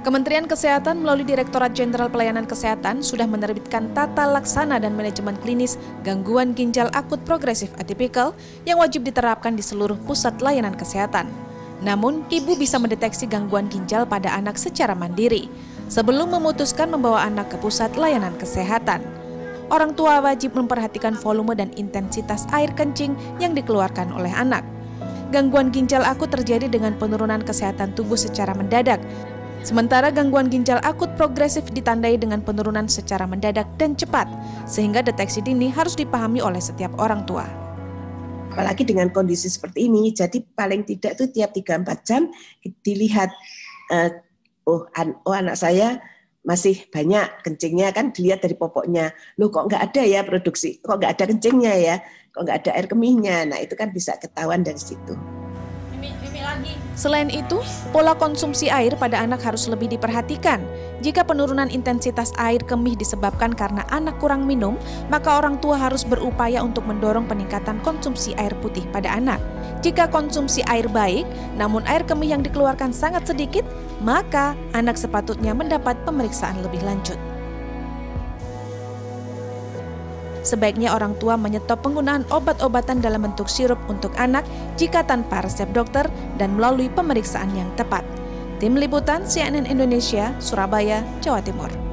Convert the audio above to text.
Kementerian Kesehatan melalui Direktorat Jenderal Pelayanan Kesehatan sudah menerbitkan tata laksana dan manajemen klinis gangguan ginjal akut progresif atipikal yang wajib diterapkan di seluruh pusat layanan kesehatan. Namun, ibu bisa mendeteksi gangguan ginjal pada anak secara mandiri sebelum memutuskan membawa anak ke pusat layanan kesehatan. Orang tua wajib memperhatikan volume dan intensitas air kencing yang dikeluarkan oleh anak. Gangguan ginjal akut terjadi dengan penurunan kesehatan tubuh secara mendadak Sementara gangguan ginjal akut progresif ditandai dengan penurunan secara mendadak dan cepat, sehingga deteksi dini harus dipahami oleh setiap orang tua. Apalagi dengan kondisi seperti ini, jadi paling tidak itu tiap 3-4 jam dilihat, uh, oh, an oh anak saya masih banyak kencingnya kan dilihat dari popoknya. Loh kok nggak ada ya produksi, kok nggak ada kencingnya ya, kok nggak ada air kemihnya. Nah itu kan bisa ketahuan dari situ lagi. Selain itu, pola konsumsi air pada anak harus lebih diperhatikan. Jika penurunan intensitas air kemih disebabkan karena anak kurang minum, maka orang tua harus berupaya untuk mendorong peningkatan konsumsi air putih pada anak. Jika konsumsi air baik, namun air kemih yang dikeluarkan sangat sedikit, maka anak sepatutnya mendapat pemeriksaan lebih lanjut. Sebaiknya orang tua menyetop penggunaan obat-obatan dalam bentuk sirup untuk anak jika tanpa resep dokter dan melalui pemeriksaan yang tepat. Tim Liputan CNN Indonesia, Surabaya, Jawa Timur.